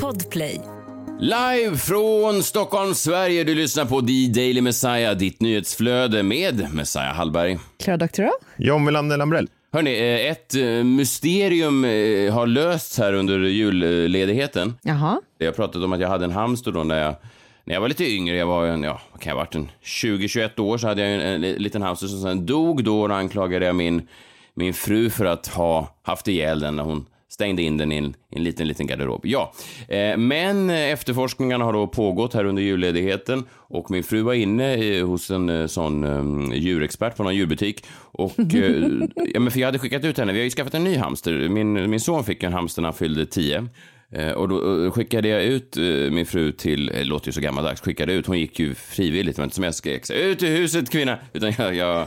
Podplay. Live från Stockholm, Sverige. Du lyssnar på The Daily Messiah, ditt nyhetsflöde med Messiah Hallberg. Klara Doktorow. John Wilander Lambrell. Hörni, eh, ett eh, mysterium eh, har lösts här under julledigheten. Jaha. Jag pratat om att jag hade en hamster då när jag, när jag var lite yngre. Jag var en, ja, vad kan jag ha varit, en 20-21 år så hade jag en, en, en liten hamster som sen dog då och anklagade jag min, min fru för att ha haft ihjäl den när hon stängde in den i en, i en liten, liten garderob. Ja, eh, men efterforskningarna har då pågått här under julledigheten och min fru var inne eh, hos en eh, sån eh, djurexpert på någon djurbutik och eh, ja, men för jag hade skickat ut henne. Vi har ju skaffat en ny hamster. Min, min son fick en hamster när han fyllde 10 Eh, Och då eh, skickade jag ut eh, min fru till, eh, låter ju så gammaldags, skickade ut, hon gick ju frivilligt, men inte som jag skrek, ut ur huset kvinna, utan jag, jag,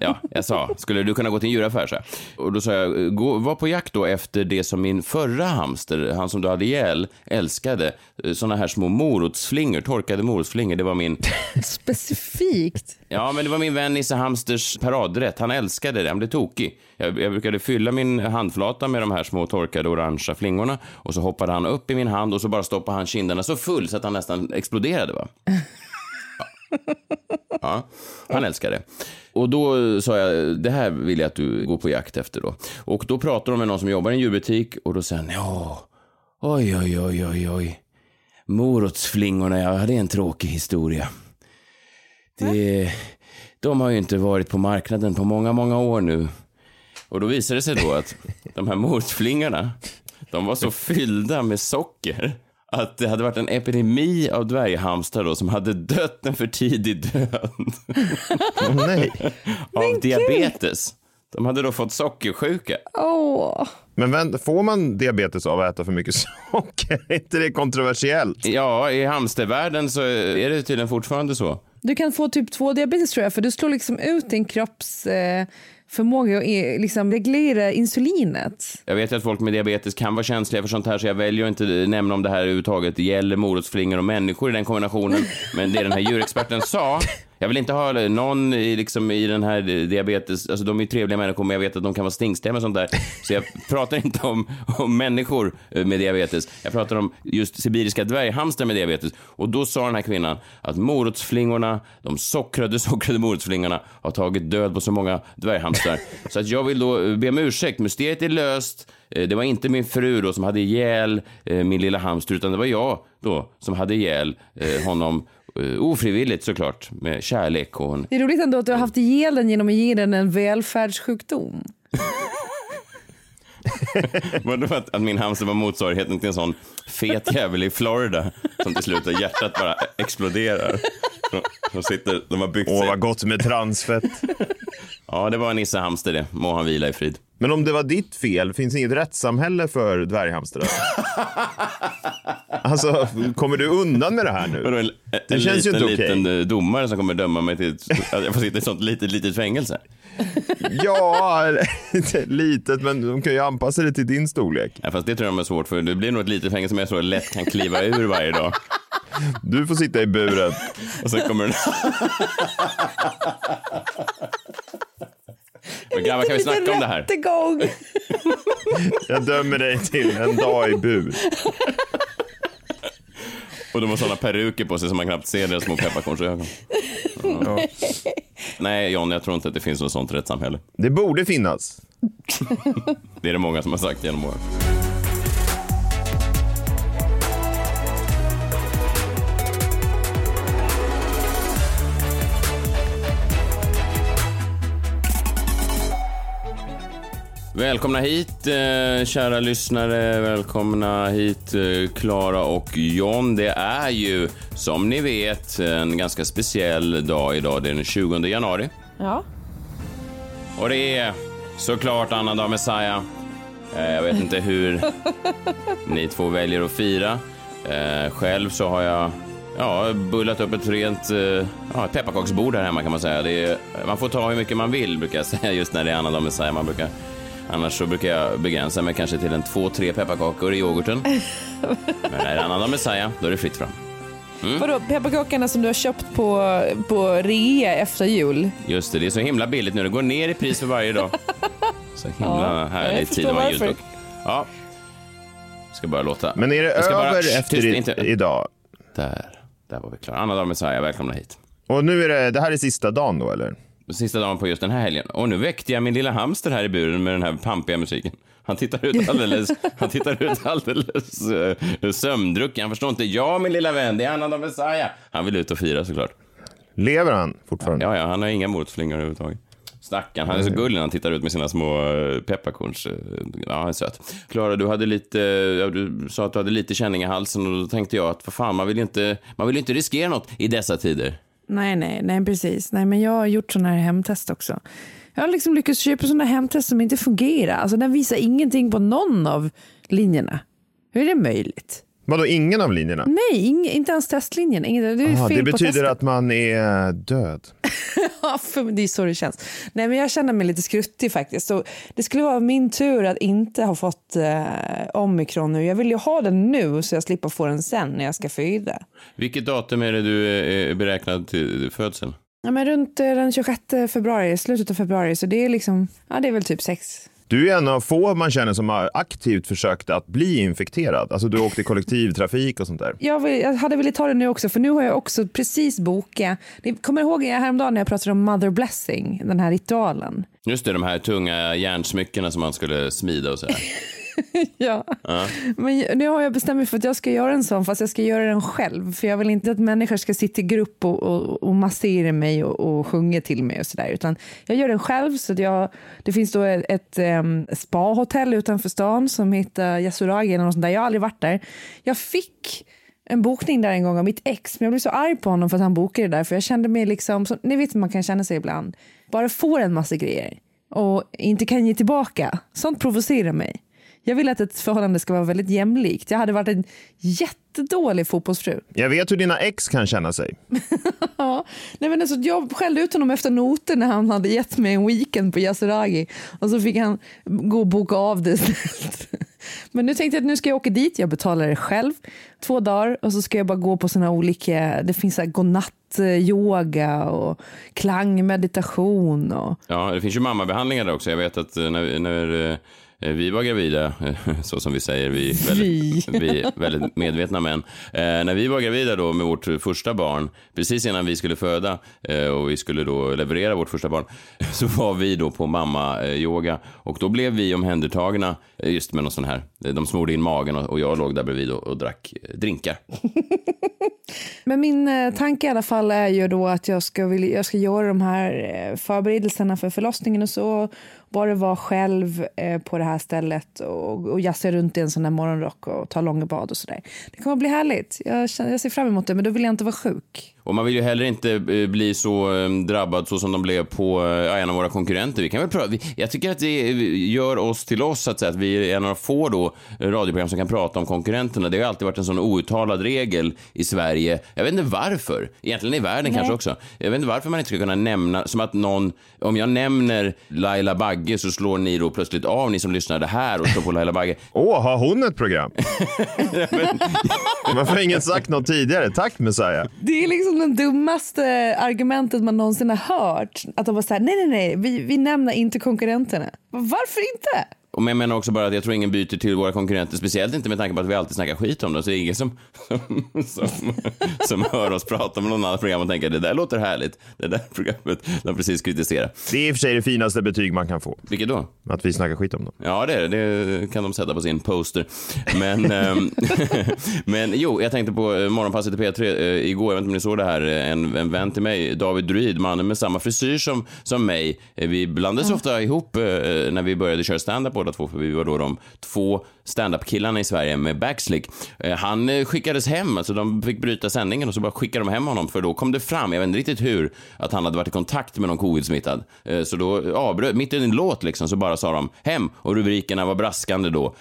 ja, jag sa, skulle du kunna gå till en djuraffär? Så. Och då sa jag, gå, var på jakt då efter det som min förra hamster, han som du hade ihjäl, älskade, sådana här små morotsflingor, torkade morotsflingor, det var min, Specifikt. ja men det var min vän Nisse Hamsters paradrätt, han älskade det, han blev tokig. Jag, jag brukade fylla min handflata med de här små torkade orangea flingorna och så hoppade han upp i min hand och så bara stoppade han kinderna så full så att han nästan exploderade. Va? Ja. han älskar det. Och då sa jag, det här vill jag att du går på jakt efter då. Och då pratar de med någon som jobbar i en djurbutik och då säger han, ja, oj, oj, oj, oj, oj. Morotsflingorna, ja, det är en tråkig historia. Det, de har ju inte varit på marknaden på många, många år nu. Och då visade det sig då att de här morotsflingorna, de var så fyllda med socker att det hade varit en epidemi av dvärghamstrar då som hade dött en för tidig död nej. av diabetes. De hade då fått sockersjuka. Åh. Men vänta, får man diabetes av att äta för mycket socker? Är inte det kontroversiellt? Ja, i hamstervärlden så är det tydligen fortfarande så. Du kan få typ 2 diabetes tror jag, för du slår liksom ut din kropps eh, förmåga att eh, liksom reglera insulinet. Jag vet att folk med diabetes kan vara känsliga för sånt här så jag väljer att inte nämna om det här överhuvudtaget. Det gäller morotsflingor och människor i den kombinationen. Men det den här djurexperten sa, jag vill inte ha någon i, liksom, i den här diabetes, alltså de är ju trevliga människor men jag vet att de kan vara stingstämma och sånt där. Så jag pratar inte om, om människor med diabetes. Jag pratar om just sibiriska dvärghamstrar med diabetes. Och då sa den här kvinnan att morotsflingorna, de sockrade, sockrade morotsflingorna har tagit död på så många dvärghamstrar. Så att jag vill då be om ursäkt, mysteriet är löst. Eh, Det var inte min fru då som hade ihjäl eh, min lilla hamster, utan det var jag då som hade ihjäl eh, honom eh, ofrivilligt såklart, med kärlek och en Det är roligt ändå att du har haft ihjäl den genom att ge den en välfärdssjukdom. Vadå att, att min hamster var motsvarigheten till en sån fet jävel i Florida som till slut hjärtat bara exploderar. De, de, sitter, de har byggt Åh, sig. vad gott med transfett. Ja, det var en Nisse Hamster det. Må han vila i frid. Men om det var ditt fel, finns inget rättssamhälle för dvärghamstrar? alltså, kommer du undan med det här Vadå, nu? en, en, Det känns ju liten, inte okej. liten eh, domare som kommer döma mig till att jag får sitta i ett sånt litet, litet fängelse. Ja, litet, men de kan ju anpassa det till din storlek. Ja, fast det tror jag är svårt för det blir nog ett litet fängelse som jag så lätt kan kliva ur varje dag. Du får sitta i buren. Och sen kommer den... Men grabbar, kan vi snacka om det här? Rättegång. Jag dömer dig till en dag i bur. Och de har såna peruker på sig som man knappt ser deras små pepparkornsögon. Ja. Nej, John, jag tror inte att det finns något sånt rättssamhälle. Det borde finnas. Det är det många som har sagt genom åren. Välkomna hit, eh, kära lyssnare. Välkomna hit, eh, Klara och John. Det är ju, som ni vet, en ganska speciell dag idag. Det är den 20 januari. Ja. Och det är såklart annandag Messiah. Eh, Jag vet inte hur ni två väljer att fira. Eh, Själv så har jag ja, bullat upp ett rent eh, ja, pepparkaksbord här hemma kan man säga. Är, man får ta hur mycket man vill brukar jag säga just när det är annandag Messiah. Man brukar, annars så brukar jag begränsa mig kanske till en två, tre pepparkakor i yoghurten. Men när det är annandag Messiah, då är det fritt fram. Vadå, pepparkakorna som du har köpt på, på rea efter jul? Just det, det är så himla billigt nu. Det går ner i pris för varje dag. Så himla Ja, härlig tid att vara julstock. Ja. Ska bara låta. Men är det bara- över Shh, efter tyst, i, inte- idag? Där, där var vi klara. Anna Dahl Messiah, välkomna hit. Och nu är det, det här är sista dagen då eller? Sista dagen på just den här helgen. Och nu väckte jag min lilla hamster här i buren med den här pampiga musiken. Han tittar ut alldeles, han tittar ut alldeles uh, sömndrucken. Han förstår inte. Ja, min lilla vän, det är Anna Dahl Messiah. Han vill ut och fira såklart. Lever han fortfarande? Ja, ja, han har inga motflingor överhuvudtaget. Stackarn, han är så gullig när han tittar ut med sina små eh, pepparkorns. eh, Ja, han är söt. Klara, du hade lite, ja, du sa att du hade lite känning i halsen och då tänkte jag att vad fan, man vill ju inte, man vill ju inte riskera något i dessa tider. Nej, nej, nej, precis. Nej, men jag har gjort sådana här hemtest också. Jag har liksom lyckats köpa sådana hemtest som inte fungerar. Alltså den visar ingenting på någon av linjerna. Hur är det möjligt? Vadå, ingen av linjerna? Nej, ing, inte ens testlinjen. Ingen, det är Aha, fel det betyder att man är död. Ja, för det är så det känns. Nej, men jag känner mig lite skruttig faktiskt. Så det skulle vara min tur att inte ha fått eh, omikron nu. Jag vill ju ha den nu så jag slipper få den sen när jag ska föda. Vilket datum är det du är är beräknad till födseln? Ja, men runt eh, den 26 februari, slutet av februari, så det är liksom, ja det är väl typ sex. Du är en av få man känner som har aktivt försökt att bli infekterad. Alltså du åkte kollektivtrafik och sånt där. Jag, vill, jag hade velat ta det nu också, för nu har jag också precis bokat. Ni kommer ihåg häromdagen när jag pratade om mother blessing, den här ritualen? Just det, de här tunga järnsmyckena som man skulle smida och sådär. Ja. Men nu har jag bestämt mig för att jag ska göra en sån, fast jag ska göra den själv. För jag vill inte att människor ska sitta i grupp och, och, och massera mig och, och sjunga till mig och sådär. Utan jag gör den själv. Så jag, det finns då ett, ett um, spahotell utanför stan som heter Yasuragi eller något sånt där. Jag har aldrig varit där. Jag fick en bokning där en gång av mitt ex, men jag blev så arg på honom för att han bokade där. För jag kände mig liksom, som, ni vet hur man kan känna sig ibland, bara får en massa grejer och inte kan ge tillbaka. Sånt provocerar mig. Jag vill att ett förhållande ska vara väldigt jämlikt. Jag hade varit en jättedålig fotbollsfru. Jag vet hur dina ex kan känna sig. Ja, nej men alltså, jag skällde ut honom efter noter när han hade gett mig en weekend på Yasuragi och så fick han gå och boka av det istället. Men nu tänkte jag att nu ska jag åka dit, jag betalar det själv, två dagar och så ska jag bara gå på såna olika, det finns så här godnatt-yoga och klangmeditation och Ja, det finns ju mammabehandlingar där också. Jag vet att eh, när, när eh, vi var gravida, eh, så som vi säger, vi är väldigt, vi är väldigt medvetna män. Eh, när vi var gravida då med vårt första barn, precis innan vi skulle föda eh, och vi skulle då leverera vårt första barn, så var vi då på mamma-yoga och då blev vi omhändertagna eh, just med någon sån här, de smorde in magen och, jag låg där bredvid och, och drack eh, drinkar. Men min eh, tanke i alla fall är ju då att jag ska, vilja, jag ska göra de här eh, förberedelserna för förlossningen och så. Bara vara själv eh, på det här stället och, och jassa runt i en sån där morgonrock och ta långa bad och sådär. Det kommer att bli härligt. Jag, känner, jag ser fram emot det, men då vill jag inte vara sjuk. Och man vill ju heller inte eh, bli så eh, drabbad så som de blev på eh, en av våra konkurrenter. Vi kan väl vi, jag tycker att det gör oss till oss, så att, säga, att vi är en av få då, radioprogram som kan prata om konkurrenterna. Det har alltid varit en sån outtalad regel i Sverige. Jag vet inte varför, egentligen i världen kanske också. Jag vet inte varför man inte ska kunna nämna, som att någon, om jag nämner Laila Bagge så slår ni då plötsligt av, ni som lyssnar det här och står på Laila Bagge. Åh, har hon ett program? Varför har ingen sagt något tidigare? Tack Messiah. Det är liksom det dummaste argumentet man någonsin har hört. Att de var så här, nej, nej, nej, vi, vi nämner inte konkurrenterna. Varför inte? Och men jag menar också bara att jag tror ingen byter till våra konkurrenter, speciellt inte med tanke på att vi alltid snackar skit om dem. Så det är ingen som, som, som, som hör oss prata om någon annan program och tänker det där låter härligt. Det där programmet de precis kritiserar. Det är i och för sig det finaste betyg man kan få. Vilket då? Att vi snackar skit om dem. Ja, det är det. Det kan de sätta på sin poster. Men, ehm, men jo, jag tänkte på eh, morgonpasset i P3 eh, igår. Jag vet inte om ni såg det här. eh, En, en vän till mig, David Druid, mannen med samma frisyr som, som mig. Vi blandades ofta ihop när vi började köra stand-up båda två, för vi var då de två stand-up-killarna i Sverige med backslick. Eh, han eh, skickades hem, alltså de fick bryta sändningen och så bara skickade de hem honom, för då kom det fram, jag vet inte riktigt hur, att han hade varit i kontakt med någon covid-smittad. Eh, så då avbröt, mitt i en låt liksom, så bara sa de hem och rubrikerna var braskande då.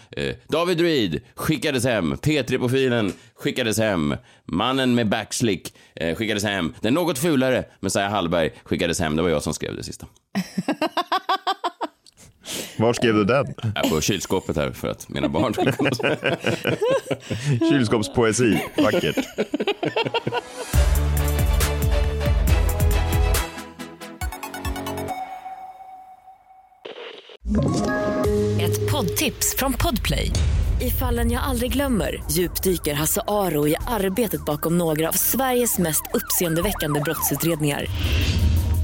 David Druid skickades hem, P3-profilen skickades hem, mannen med backslick skickades hem, den något fulare Messiah Hallberg skickades hem. Det var jag som skrev det sista. Var skrev du den? Jag på kylskåpet här för att mina barn skulle kunna Kylskåpspoesi. Vackert. Ett poddtips från Podplay. I fallen jag aldrig glömmer djupdyker Hasse Aro i arbetet bakom några av Sveriges mest uppseendeväckande brottsutredningar.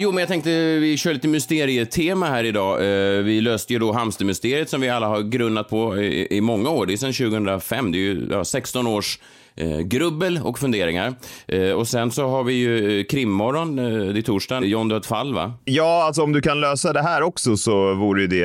Jo, men jag tänkte vi kör lite mysterietema här idag. Eh, vi löste ju då hamstermysteriet som vi alla har grunnat på i, många år. Det är sedan 2005, det är ju 16 års eh, grubbel och funderingar. Eh, och sen så har vi ju eh, krimmorgon, eh, det är torsdag. John, du har ett fall va? Ja, alltså om du kan lösa det här också så vore det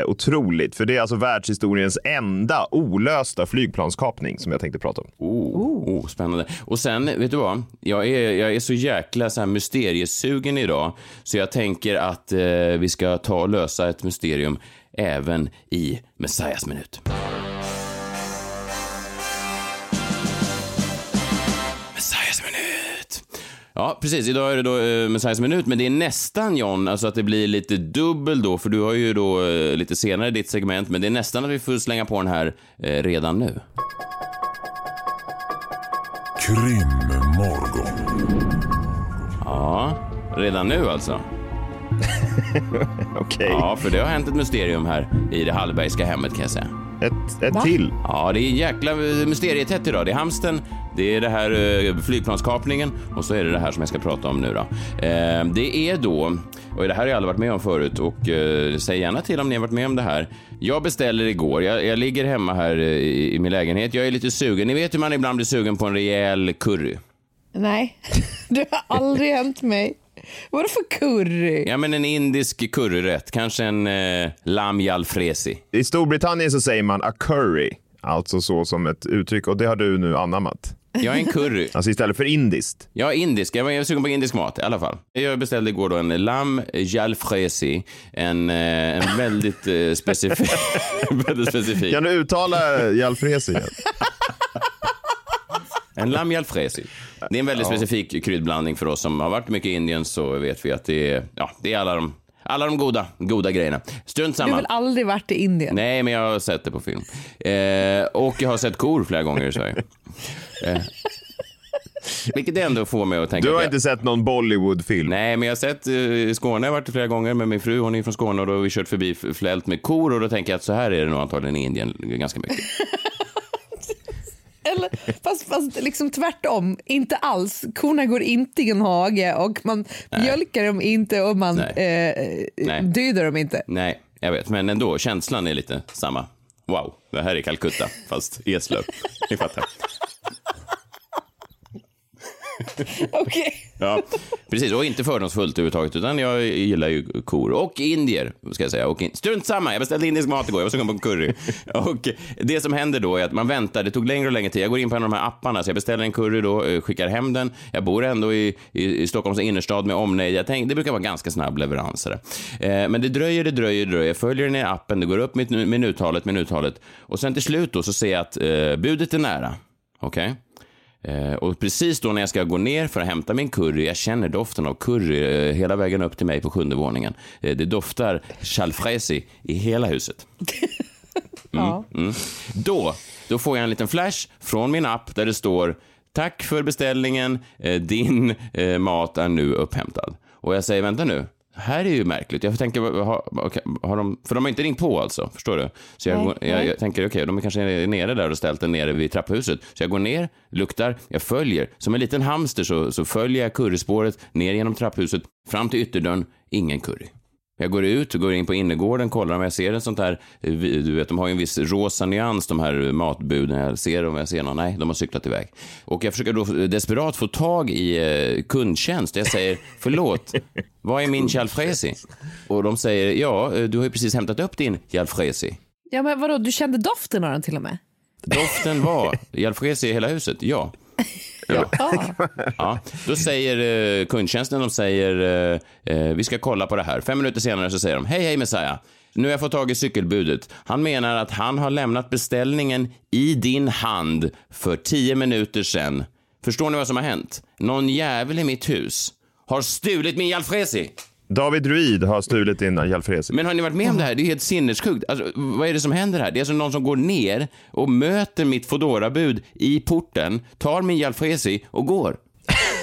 eh, otroligt. För det är alltså världshistoriens enda olösta flygplanskapning som jag tänkte prata om. Oh, oh, spännande. Och sen, vet du vad? Jag är, jag är så jäkla så här mysteriesugen idag, så jag tänker att eh, vi ska ta och lösa ett mysterium även i Messias minut. Ja, precis. Idag är det då eh, Messias minut, men det är nästan John, alltså att det blir lite dubbel då, för du har ju då eh, lite senare ditt segment, men det är nästan att vi får slänga på den här eh, redan nu. Krimmorgon. Ja, redan nu alltså. Okej, Ja, för det har hänt ett mysterium här i det Hallbergska hemmet kan jag säga. Ett, ett till. Ja, det är jäkla mysterietätt idag. Det är hamsten, det är det här eh, flygplanskapningen och så är det det här som jag ska prata om nu då. Eh, det är då, och det här har jag aldrig varit med om förut och eh, säg gärna till om ni har varit med om det här. Jag beställer igår, jag, jag ligger hemma här i, i min lägenhet, jag är lite sugen. Ni vet hur man ibland blir sugen på en rejäl curry. Nej, det har aldrig hänt mig. Vadå för curry? Ja, men en indisk curryrätt, kanske en eh, lam jalfrezi. I Storbritannien så säger man a curry, alltså så som ett uttryck och det har du nu anammat. Jag är en curry. Alltså istället för indiskt. Ja, indisk. Jag var jag var sugen på indisk mat i alla fall. Jag beställde igår då en lam jalfrezi. En, eh, en väldigt eh, specifik... väldigt specifik. Kan du uttala jalfrezi igen? En lam jalfrezi. Det är en väldigt specifik kryddblandning för oss som har varit mycket i Indien så vet vi att det är, ja, det är alla de, alla de goda, goda grejerna. Strunt Du har samma. väl aldrig varit i Indien? Nej, men jag har sett det på film. Eh, och jag har sett kor flera gånger i Sverige. Eh, vilket ändå får mig att tänka... Du har jag- inte sett någon Bollywood-film? Nej, men jag har sett eh, i Skåne, jag har varit flera gånger med min fru, hon är från Skåne och då har vi kört förbi flält med kor och då tänker jag att så här är det nog antagligen i Indien ganska mycket. Eller, fast, fast liksom tvärtom, inte alls. Korna går inte i en hage och man mjölkar dem inte och man Nej. eh, Nej. dödar dem inte. Nej, jag vet, men ändå, känslan är lite samma. Wow, det här är Calcutta, fast Eslöv. Ni fattar. Okej. Ja, precis. Och inte fördomsfullt överhuvudtaget, utan jag gillar ju kor. Och indier, ska jag säga. Och in... Strunt samma, jag beställde indisk mat igår, jag var sugen på en curry. Och det som händer då är att man väntar, det tog längre och längre tid. Jag går in på en av de här apparna, så jag beställer en curry då, eh, skickar hem den. Jag bor ändå i, i, i Stockholms innerstad med omnejd. Jag tänkte, det brukar vara ganska snabb leverans. Eh, men det dröjer, det dröjer, det dröjer. Jag följer den i appen, det går upp minuttalet, minuttalet. Och sen till slut då så ser jag att eh, budet är nära. Okej? Eh, och precis då när jag ska gå ner för att hämta min curry, jag känner doften av curry eh, hela vägen upp till mig på sjunde våningen. Eh, det doftar chalfrezi i hela huset. Ja. Mm. Då, då får jag en liten flash från min app där det står Tack för beställningen, eh, din eh, mat är nu upphämtad. Och jag säger, vänta nu, här är ju märkligt. Jag tänker, har, okej, har de, för de har inte ringt på alltså, förstår du? Så jag, Nej, jag, nej. jag tänker, okej, de är kanske är nere där och ställt den nere vid trapphuset. Så jag går ner, luktar, jag följer. Som en liten hamster så, så följer jag curryspåret ner genom trapphuset, fram till ytterdörren, ingen curry. Jag går ut och går in på innergården, kollar om jag ser en sånt här, eh, du vet, de har ju en viss rosa nyans, de här matbuden. Jag ser om jag ser någon, nej, de har cyklat iväg. Och jag försöker då desperat få tag i eh, kundtjänst. Jag säger, förlåt, vad är min jalfrezi? Och de säger, ja, eh, du har ju precis hämtat upp din jalfrezi. Ja, men vadå, du kände doften av den till och med? Doften var jalfrezi i hela huset, ja. Ja. ja. Då säger eh, kundtjänsten, de säger eh, eh, vi ska kolla på det här. Fem minuter senare så säger de hej hej Messiah. Nu har jag fått tag i cykelbudet. Han menar att han har lämnat beställningen i din hand för tio minuter sedan Förstår ni vad som har hänt? Någon jävel i mitt hus har stulit min jalfrezi. David Druid har stulit din jalfrezi. Men har ni varit med om det här? Det är helt sinnessjukt. Alltså, vad är det som händer här? Det är alltså någon som går ner och möter mitt fodorabud i porten, tar min jalfrezi och går.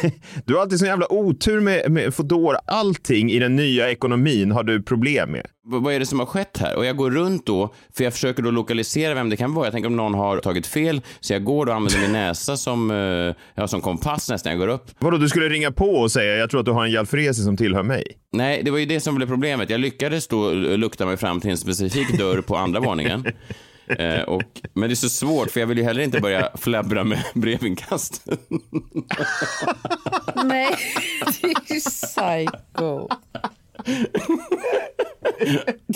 Du har alltid sån jävla otur med, med Foodora. Allting i den nya ekonomin har du problem med. V- vad är det som har skett här? Och jag går runt då, för jag försöker då lokalisera vem det kan vara. Jag tänker om någon har tagit fel, så jag går då och använder min näsa som, eh, ja, som kompass nästan. Jag går upp. Vadå, du skulle ringa på och säga jag tror att du har en jalfrezi som tillhör mig. Nej, det var ju det som blev problemet. Jag lyckades då eh, lukta mig fram till en specifik dörr på andra våningen. Eh, och, men det är så svårt, för jag vill ju heller inte börja flabbra med brevinkast. Nej, det är ju psycho.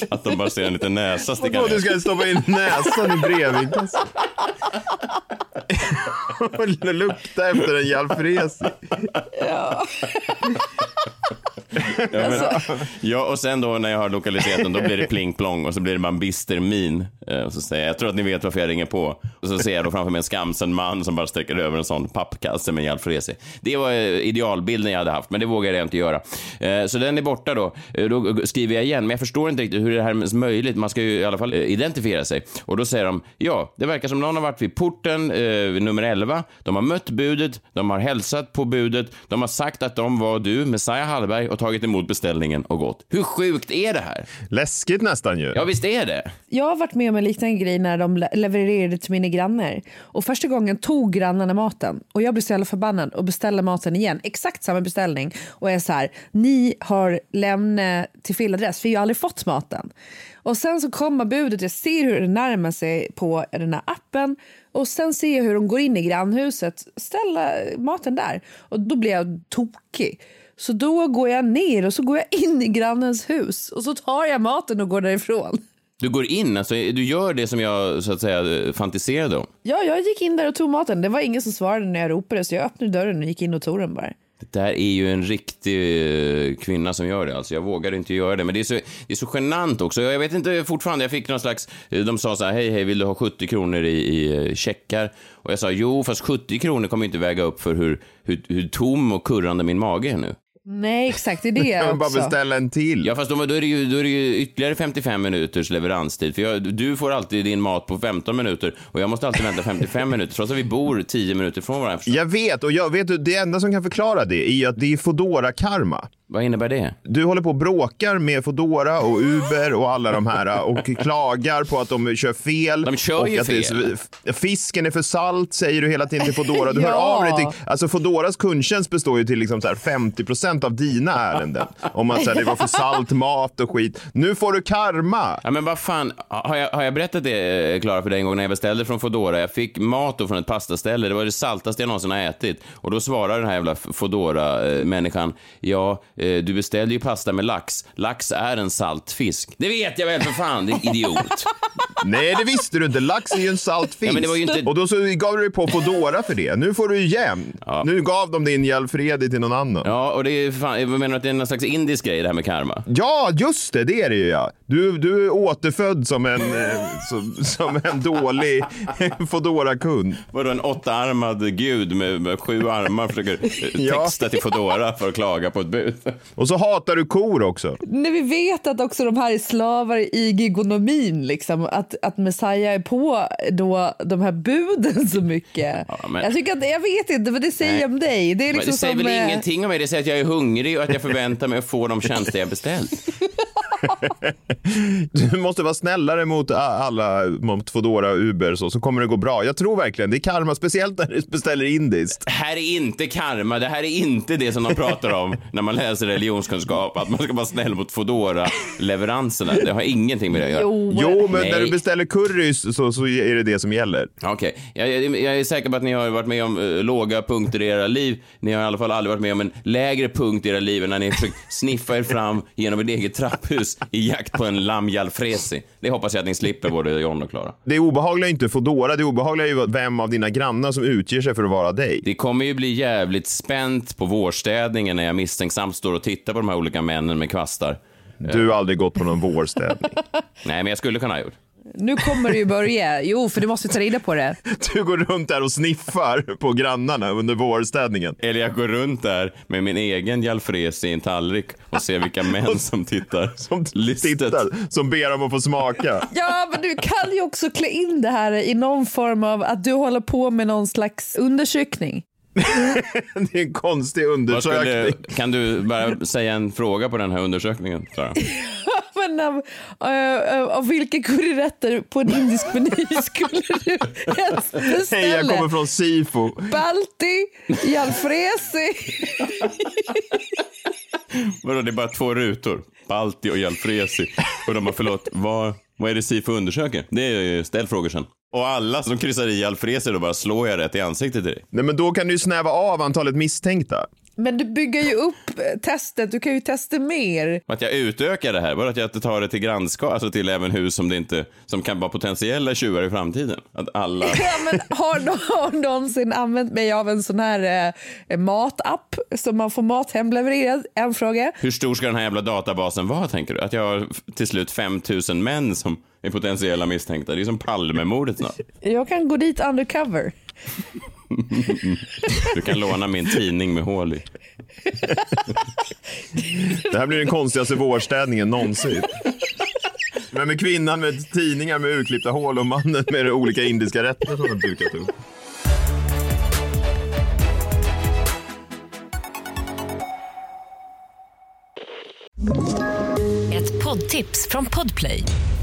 Att de bara ser en liten näsa sticka Vadå, du ner. ska stoppa in näsan i brevinkastet? och lukta efter en jalfrezi. Ja, men, ja, och sen då när jag har lokaliserat den, då blir det pling plong och så blir det bara en bister min. Eh, Och så säger jag, jag tror att ni vet varför jag ringer på. Och så ser jag då framför mig en skamsen man som bara sträcker över en sån pappkasse med en jalfrezi. Det var eh, idealbilden jag hade haft, men det vågar jag inte göra. Eh, Så den är borta då. Då skriver jag igen, men jag förstår inte riktigt hur det här är möjligt. Man ska ju i alla fall identifiera sig. Och då säger de, ja, det verkar som någon har varit vid porten, eh, nummer 11. De har mött budet, de har hälsat på budet, de har sagt att de var du, Messiah Hallberg, och tagit emot beställningen och gått. Hur sjukt är det här? Läskigt nästan ju. Ja, visst är det? Jag har varit med om en liknande grej när de le- levererade till mina grannar. Och första gången tog grannarna maten och jag blev så jävla förbannad och beställde maten igen. Exakt samma beställning. Och jag är så här, ni har lämnat till fel adress för jag har aldrig fått maten. Och sen så kommer budet, jag ser hur det närmar sig på den här appen och sen ser jag hur de går in i grannhuset, ställer maten där och då blir jag tokig. Så då går jag ner och så går jag in i grannens hus och så tar jag maten och går därifrån. Du går in, alltså du gör det som jag så att säga fantiserade om. Ja, jag gick in där och tog maten. Det var ingen som svarade när jag ropade så jag öppnade dörren och gick in och tog den bara. Det där är ju en riktig eh, kvinna som gör det. Alltså, jag vågar inte göra det. Men det är så, det är så genant också. Jag vet inte fortfarande, jag fick någon slags... Eh, de sa så här, hej, hej, vill du ha 70 kronor i, i eh, checkar? Och jag sa, jo, fast 70 kronor kommer inte väga upp för hur, hur, hur tom och kurrande min mage är nu. Nej, exakt. Det är det Jag vill bara också. beställa en till. Ja, fast då, då, är det ju, då är det ju ytterligare 55 minuters leveranstid. För jag, du får alltid din mat på 15 minuter och jag måste alltid vänta 55 minuter, trots att vi bor 10 minuter från varandra. Jag vet, och jag vet, du, det enda som kan förklara det är att det är fodora karma Vad innebär det? Du håller på och bråkar med Fodora och Uber och alla de här och klagar på att de kör fel. De kör och ju att det fel. så- fisken är för salt säger du hela tiden till Fodora. Du hör Ja. av dig till, alltså Fodoras kundtjänst består ju till liksom så här 50% av dina ärenden. Om man säger det var för salt mat och skit. Nu får du karma. Ja, men vad fan, har jag, har jag berättat det, eh, Klara, för dig en gång när jag beställde från Fodora? Jag fick mat från ett pastaställe, det var det saltaste jag någonsin har ätit. Och då svarade den här jävla ja, eh, Eh, du beställde ju pasta med lax. Lax är en salt fisk. Det vet jag väl för fan, din idiot. Nej, det visste du inte. Lax är ju en salt fisk. Ja, inte- Och då så gav du dig på Fodora för det. Nu får du igen. Ja. Nu gav de din Jalfredi till någon annan. Ja, och det är fan, jag menar att det är någon slags indisk grej det här med karma. Ja, just det, det är det ju ja. Du, du är återfödd som en, eh, som, som en dålig Foodora-kund. Vadå en åttaarmad gud med, med sju armar försöker eh, Ja. texta till Fodora för att klaga på ett bud. Och så hatar du kor också. När vi vet att också de här är slavar i gigonomin, liksom, att, att Messiah är på då de här buden så mycket. Ja, men- Jag tycker att, jag vet inte vad det säger Nej. om dig. Det är liksom det säger som, väl eh, ingenting om mig, det säger att jag är hungrig och att jag förväntar mig att få de tjänster jag beställt. Du måste vara snällare mot alla, mot Foodora och Uber så, så kommer det gå bra. Jag tror verkligen, det är karma, speciellt när du beställer indiskt. Det här är inte karma, det här är inte det som de pratar om när man läser religionskunskap, att man ska vara snäll mot Foodora-leveranserna. Det har ingenting med det att göra. Jo, Jo, men Nej. när du beställer currys så, så är det det som gäller. Okej, jag, jag, jag är säker på att ni har varit med om eh, låga punkter i era liv. Ni har i alla fall aldrig varit med om en lägre punkt i era liv än när ni försökt sniffa er fram genom ett eget trapphus i jakt på en jalfrezi. Det hoppas jag att ni slipper, både John och Klara. Det obehagliga är inte Foodora, det obehagliga är ju vem av dina grannar som utger sig för att vara dig. Det kommer ju bli jävligt spänt på vårstädningen när jag misstänksamt står och tittar på de här olika männen med kvastar. Du har aldrig gått på någon vårstädning. Nej, men jag skulle kunna ha gjort. Nu kommer det ju börja. Jo, för du måste ta reda på det. Du går runt där och sniffar på grannarna under vårstädningen. Eller jag går runt där med min egen jalfrezi i en tallrik och ser vilka män som tittar. Som Listet. tittar, som ber om att få smaka. Ja, men du kan ju också klä in det här i någon form av att du håller på med någon slags undersökning. Det är en konstig undersökning. skulle, kan du bara säga en fråga på den här undersökningen, Sara? Men av, eh, av, vilka curryrätter på en indisk meny skulle du helst Hej, jag beställa? kommer från Sifo. Balti, jalfrezi. Vadå, det är bara två rutor? Balti och jalfrezi. Och de har förlåt, vad, vad är det SIFO undersöker? Det är ställ frågor sen. Och alla som kryssar i jalfrezi då bara slår jag rätt i ansiktet till dig. Nej, men då kan du ju snäva av antalet misstänkta. Men du bygger ju upp eh, testet, du kan ju testa mer. Att jag utökar det här, bara att jag tar det till grannskap, alltså till även hus som det inte, som kan vara potentiella tjuvar i framtiden. Att alla, Ja, men har någon någonsin använt mig av en sån här eh, matapp som man får mat hemlevererad? En fråga. hur stor ska den här jävla databasen vara tänker du? Att jag har till slut 5000 män som är potentiella misstänkta. Det är som Palmemordet snart. Jag kan gå dit undercover. Du kan låna min tidning med hål i. Det här blir den konstigaste vårstädningen någonsin. Men med kvinnan med tidningar med urklippta hål och mannen med olika indiska rätter som har dukat upp. Ett poddtips från Podplay.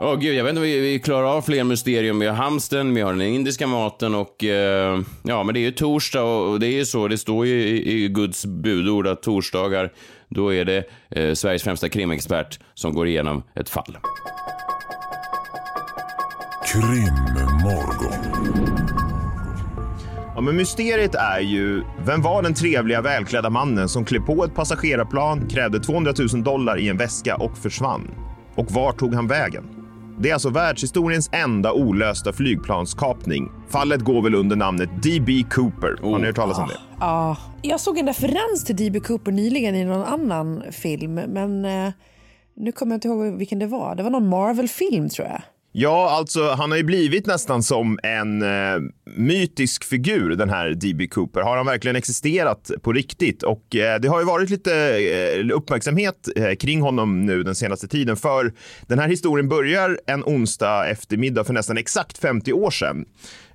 Åh gud, jag vet inte om vi, vi klarar av fler mysterium. Vi har hamsten, vi har den indiska maten och eh, ja, men det är ju torsdag och, och det är ju så, det står ju i, i Guds budord att torsdagar, då är det eh, Sveriges främsta krimexpert som går igenom ett fall. Krimmorgon. Ja, men mysteriet är ju, vem var den trevliga välklädda mannen som klev på ett passagerarplan, krävde 200 000 dollar i en väska och försvann? Och var tog han vägen? Det är alltså världshistoriens enda olösta flygplanskapning. Fallet går väl under namnet D.B. Cooper. Har ni hört talas om det? Ja, jag såg en referens till D.B. Cooper nyligen i någon annan film, men eh, nu kommer jag inte ihåg vilken det var. Det var någon Marvel-film tror jag. Ja, alltså han har ju blivit nästan som en eh, mytisk figur, den här D.B. Cooper. Har han verkligen existerat på riktigt? Och eh, det har ju varit lite eh, uppmärksamhet eh, kring honom nu den senaste tiden, för den här historien börjar en onsdag eftermiddag för nästan exakt 50 år sedan.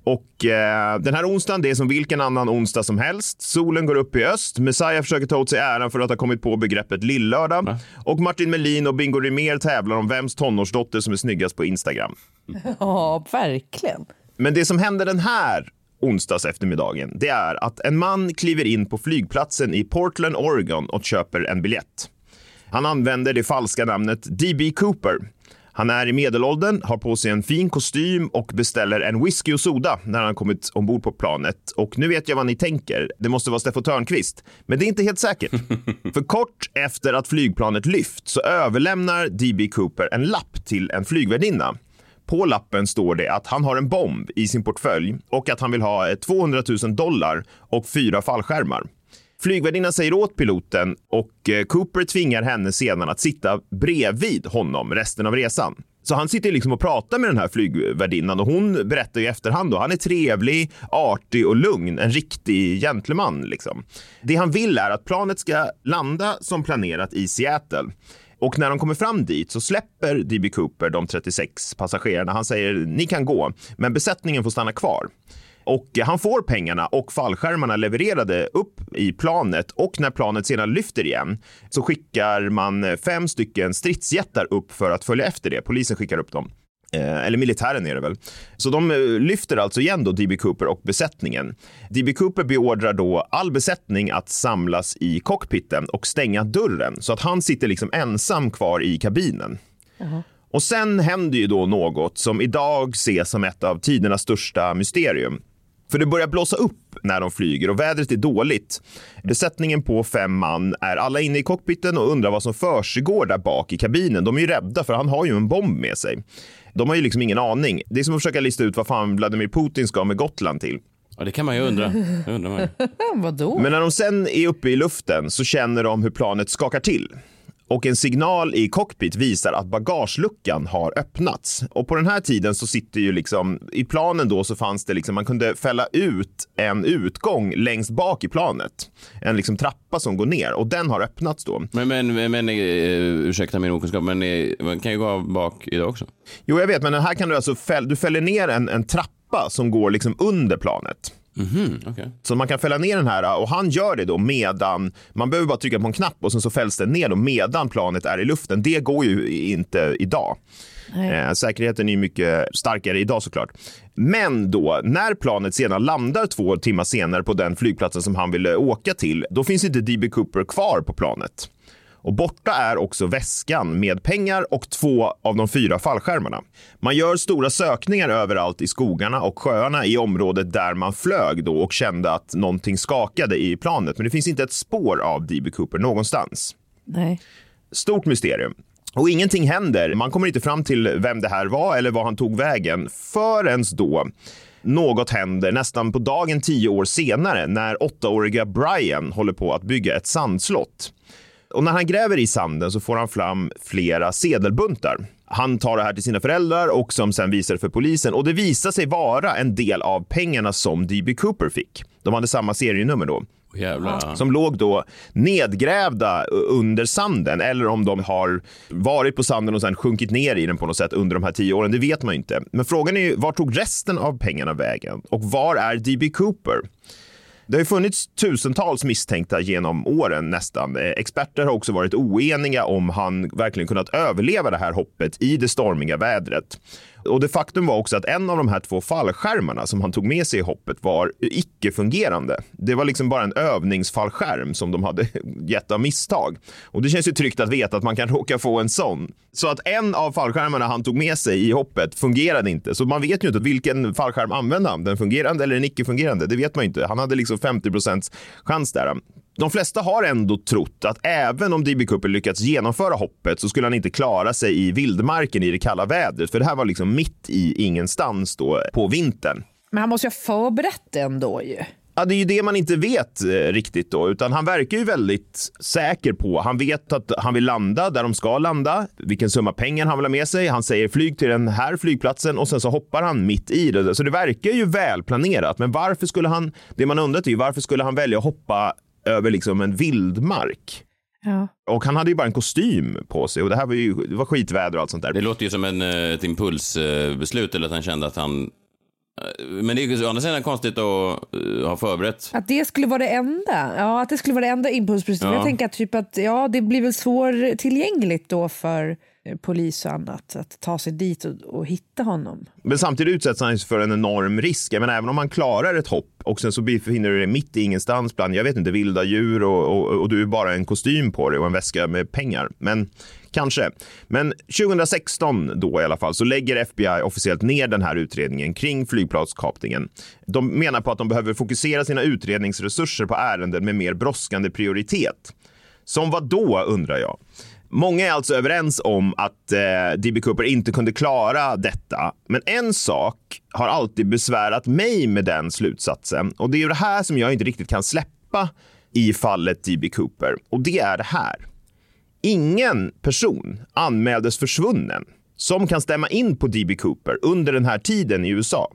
Och eh, den här onsdagen, det är som vilken annan onsdag som helst. Solen går upp i öst. Messiah försöker ta åt sig äran för att ha kommit på begreppet lillördag. Och Martin Melin och Bingo Rimér tävlar om vems tonårsdotter som är snyggast på Instagram. Ja, verkligen. Men det som händer den här onsdags eftermiddagen, det är att en man kliver in på flygplatsen i Portland, Oregon och köper en biljett. Han använder det falska namnet D.B. Cooper. Han är i medelåldern, har på sig en fin kostym och beställer en whisky och soda när han kommit ombord på planet. Och nu vet jag vad ni tänker. Det måste vara Steffo Törnqvist. Men det är inte helt säkert. För kort efter att flygplanet lyft så överlämnar D.B. Cooper en lapp till en flygvärdinna. På lappen står det att han har en bomb i sin portfölj och att han vill ha eh, 200 000 dollar och fyra fallskärmar. Flygvärdinnan säger åt piloten och eh, Cooper tvingar henne sedan att sitta bredvid honom resten av resan. Så han sitter liksom och pratar med den här flygvärdinnan och hon berättar i efterhand då, han är trevlig, artig och lugn, en riktig gentleman liksom. Det han vill är att planet ska landa som planerat i Seattle. Och när de kommer fram dit så släpper D.B. Cooper de 36 passagerarna. Han säger ni kan gå, men besättningen får stanna kvar. Och han får pengarna och fallskärmarna levererade upp i planet och när planet sedan lyfter igen så skickar man fem stycken stridsjättar upp för att följa efter det. Polisen skickar upp dem. Eh, eller militären är det väl. Så de eh, lyfter alltså igen då D.B. Cooper och besättningen. D.B. Cooper beordrar då all besättning att samlas i cockpiten och stänga dörren så att han sitter liksom ensam kvar i kabinen. Och sen händer ju då något som idag ses som ett av tidernas största mysterium. För det börjar blåsa upp när de flyger och vädret är dåligt. Besättningen på fem man är alla inne i cockpiten och undrar vad som försiggår där bak i kabinen. De är ju rädda för han har ju en bomb med sig. De har ju liksom ingen aning. Det är som att försöka lista ut vad fan Vladimir Putin ska med Gotland till. Ja, det kan man ju undra. Undrar man ju. Vadå? Men när de sen är uppe i luften så känner de hur planet skakar till. Och en signal i cockpit visar att bagageluckan har öppnats. Och på den här tiden så sitter ju liksom, i planen då så fanns det liksom, man kunde fälla ut en utgång längst bak i planet. En liksom trappa som går ner och den har öppnats då. Men, men, men eh, ursäkta min okunskap, men eh, man kan ju gå av bak idag också. Jo, jag vet, men här kan du alltså, fäll, du fäller ner en, en trappa som går liksom under planet. Mhm, okej. Så man kan fälla ner den här och han gör det då medan, man behöver bara trycka på en knapp och sen så fälls den ner då medan planet är i luften. Det går ju inte idag. Eh, säkerheten är ju mycket starkare idag såklart. Men då, när planet sedan landar två timmar senare på den flygplatsen som han ville åka till, då finns inte D.B. Cooper kvar på planet. Och borta är också väskan med pengar och två av de fyra fallskärmarna. Man gör stora sökningar överallt i skogarna och sjöarna i området där man flög då och kände att någonting skakade i planet. Men det finns inte ett spår av D.B. Cooper någonstans. Nej. Stort mysterium. Och ingenting händer. Man kommer inte fram till vem det här var eller var han tog vägen förrän då något händer nästan på dagen tio år senare när åttaåriga Brian håller på att bygga ett sandslott. Och när han gräver i sanden så får han fram flera sedelbuntar. Han tar det här till sina föräldrar och som sen visar det för polisen och det visar sig vara en del av pengarna som D.B. Cooper fick. De hade samma serienummer då. Jävlar. Som låg då nedgrävda under sanden eller om de har varit på sanden och sen sjunkit ner i den på något sätt under de här tio åren. Det vet man ju inte. Men frågan är ju var tog resten av pengarna vägen och var är D.B. Cooper? Det har ju funnits tusentals misstänkta genom åren nästan. Eh, experter har också varit oeniga om han verkligen kunnat överleva det här hoppet i det stormiga vädret. Och det faktum var också att en av de här två fallskärmarna som han tog med sig i hoppet var icke-fungerande. Det var liksom bara en övningsfallskärm som de hade gett av misstag. Och det känns ju tryggt att veta att man kan råka få en sån. Så att en av fallskärmarna han tog med sig i hoppet fungerade inte. Så man vet ju inte vilken fallskärm använde han. Den fungerande eller den icke-fungerande? Det vet man ju inte. Han hade liksom 50 procents chans där. De flesta har ändå trott att även om D.B. Cooper lyckats genomföra hoppet så skulle han inte klara sig i vildmarken i det kalla vädret. För det här var liksom mitt i ingenstans då på vintern. Men han måste ju ha förberett det ändå ju. Ja, det är ju det man inte vet eh, riktigt då, utan han verkar ju väldigt säker på. Han vet att han vill landa där de ska landa, vilken summa pengar han vill ha med sig. Han säger flyg till den här flygplatsen och sen så hoppar han mitt i det. Så det verkar ju välplanerat. Men varför skulle han? Det man undrat är ju varför skulle han välja att hoppa över liksom en vildmark? Ja. Och han hade ju bara en kostym på sig och det här var ju det var skitväder och allt sånt där. Det låter ju som en, eh, ett impulsbeslut eller att han kände att han... eh, Men det är ju å andra sidan konstigt att eh, ha förberett. Att det skulle vara det enda. Ja, att det skulle vara det enda impulsbeslutet. Ja. Jag tänker att, typ att ja, det blir väl svårtillgängligt då för Eh, polis och annat att ta sig dit och, och hitta honom. Men samtidigt utsätts han för en enorm risk. Men även om han klarar ett hopp och sen så befinner du dig mitt i ingenstans bland, jag vet inte, vilda djur och, och, och du är bara en kostym på dig och en väska med pengar. Men kanske. Men 2016 då i alla fall så lägger FBI officiellt ner den här utredningen kring flygplanskapningen. De menar på att de behöver fokusera sina utredningsresurser på ärenden med mer brådskande prioritet. Som vad då undrar jag? Många är alltså överens om att eh, D.B. Cooper inte kunde klara detta. Men en sak har alltid besvärat mig med den slutsatsen och det är ju det här som jag inte riktigt kan släppa i fallet D.B. Cooper och det är det här. Ingen person anmäldes försvunnen som kan stämma in på D.B. Cooper under den här tiden i USA.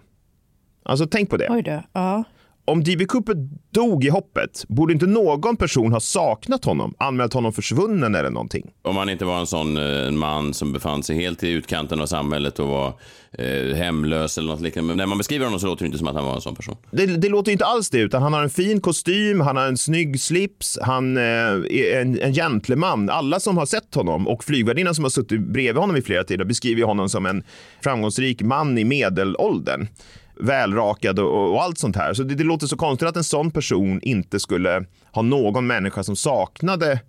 Alltså tänk på det. Oj då. Ja om D.B. Cooper dog i hoppet, borde inte någon person ha saknat honom, anmält honom försvunnen eller någonting? Om han inte var en sån eh, man som befann sig helt i utkanten av samhället och var eh, hemlös eller något liknande. Men när man beskriver honom så låter det inte som att han var en sån person. Det, det låter inte alls det, utan han har en fin kostym, han har en snygg slips, han eh, är en, en gentleman. Alla som har sett honom och flygvärdinnan som har suttit bredvid honom i flera tider beskriver honom som en framgångsrik man i medelåldern välrakad och, och, allt sånt här. Så det, det, låter så konstigt att en sån person inte skulle ha någon människa som saknade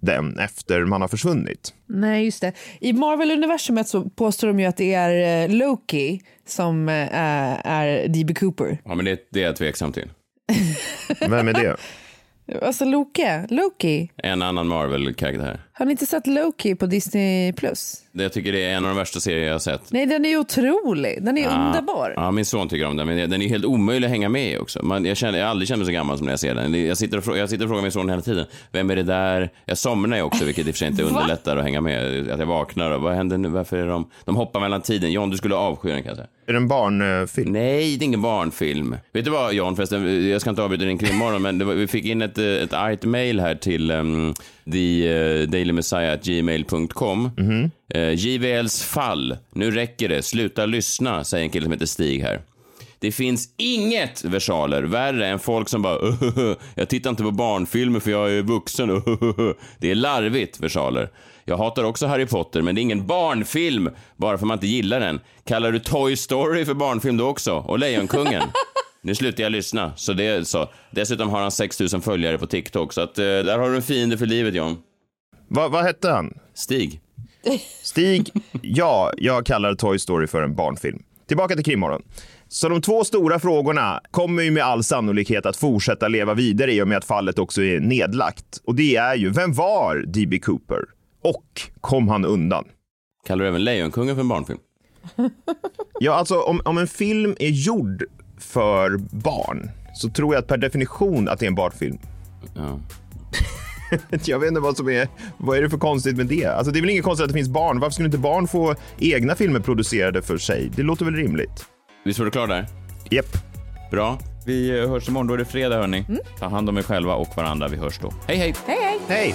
den efter man har försvunnit. Nej, just det. I Marvel-universumet så påstår de ju att det är eh, Loki som äh, är D.B. Cooper. Ja, men det, det är jag tveksam till. Vem är det? Alltså Loke, Loki. En annan Marvel-karaktär. Har ni inte sett Loki på Disney+. Plus? Jag tycker det är en av de värsta serier jag har sett. Nej, den är otrolig. Den är ja, underbar. Ja, min son tycker om den, men den är helt omöjlig att hänga med i också. Man, jag, känner, jag har aldrig känt mig så gammal som när jag ser den. Jag sitter och, jag sitter och frågar min son hela tiden. Vem är det där? Jag somnar ju också, vilket i och för sig inte underlättar att hänga med. Att jag vaknar och vad händer nu? Varför är de... De hoppar mellan tiden. John, du skulle avsky den kan jag säga. Är det en barnfilm? Nej, det är ingen barnfilm. Vet du vad, John, förresten, jag ska inte avbryta din krimmorgon, men var, vi fick in ett, ett argt mail här till um, the, uh, dailymessiah.gmail.com. Mm -hmm. uh, JVLs fall. Nu räcker det. Sluta lyssna, säger en kille som heter Stig här. Det finns inget versaler värre än folk som bara jag tittar inte på barnfilmer för jag är vuxen. Det är larvigt, versaler. Jag hatar också Harry Potter, men det är ingen barnfilm bara för man inte gillar den. Kallar du Toy Story för barnfilm då också? Och Lejonkungen? Nu slutar jag lyssna. Så det är så. Dessutom har han 6000 följare på TikTok, så att, eh, där har du en fiende för livet, John. Va, vad hette han? Stig. Stig, ja, jag kallar Toy Story för en barnfilm. Tillbaka till krimmorgon. Så de två stora frågorna kommer ju med all sannolikhet att fortsätta leva vidare i och med att fallet också är nedlagt. Och det är ju, vem var D.B. Cooper? Och kom han undan? Kallar du även Lejonkungen för en barnfilm? ja, alltså om, om en film är gjord för barn så tror jag att per definition att det är en barnfilm. Ja. jag vet inte vad som är, vad är det för konstigt med det? Alltså det är väl inget konstigt att det finns barn. Varför skulle inte barn få egna filmer producerade för sig? Det låter väl rimligt? Visst var du klar där? Japp. Bra. Vi eh, hörs imorgon. Då är det fredag, hörni. Mm. Ta hand om er själva och varandra. Vi hörs då. Hej, hej! Hej, hej! Hej!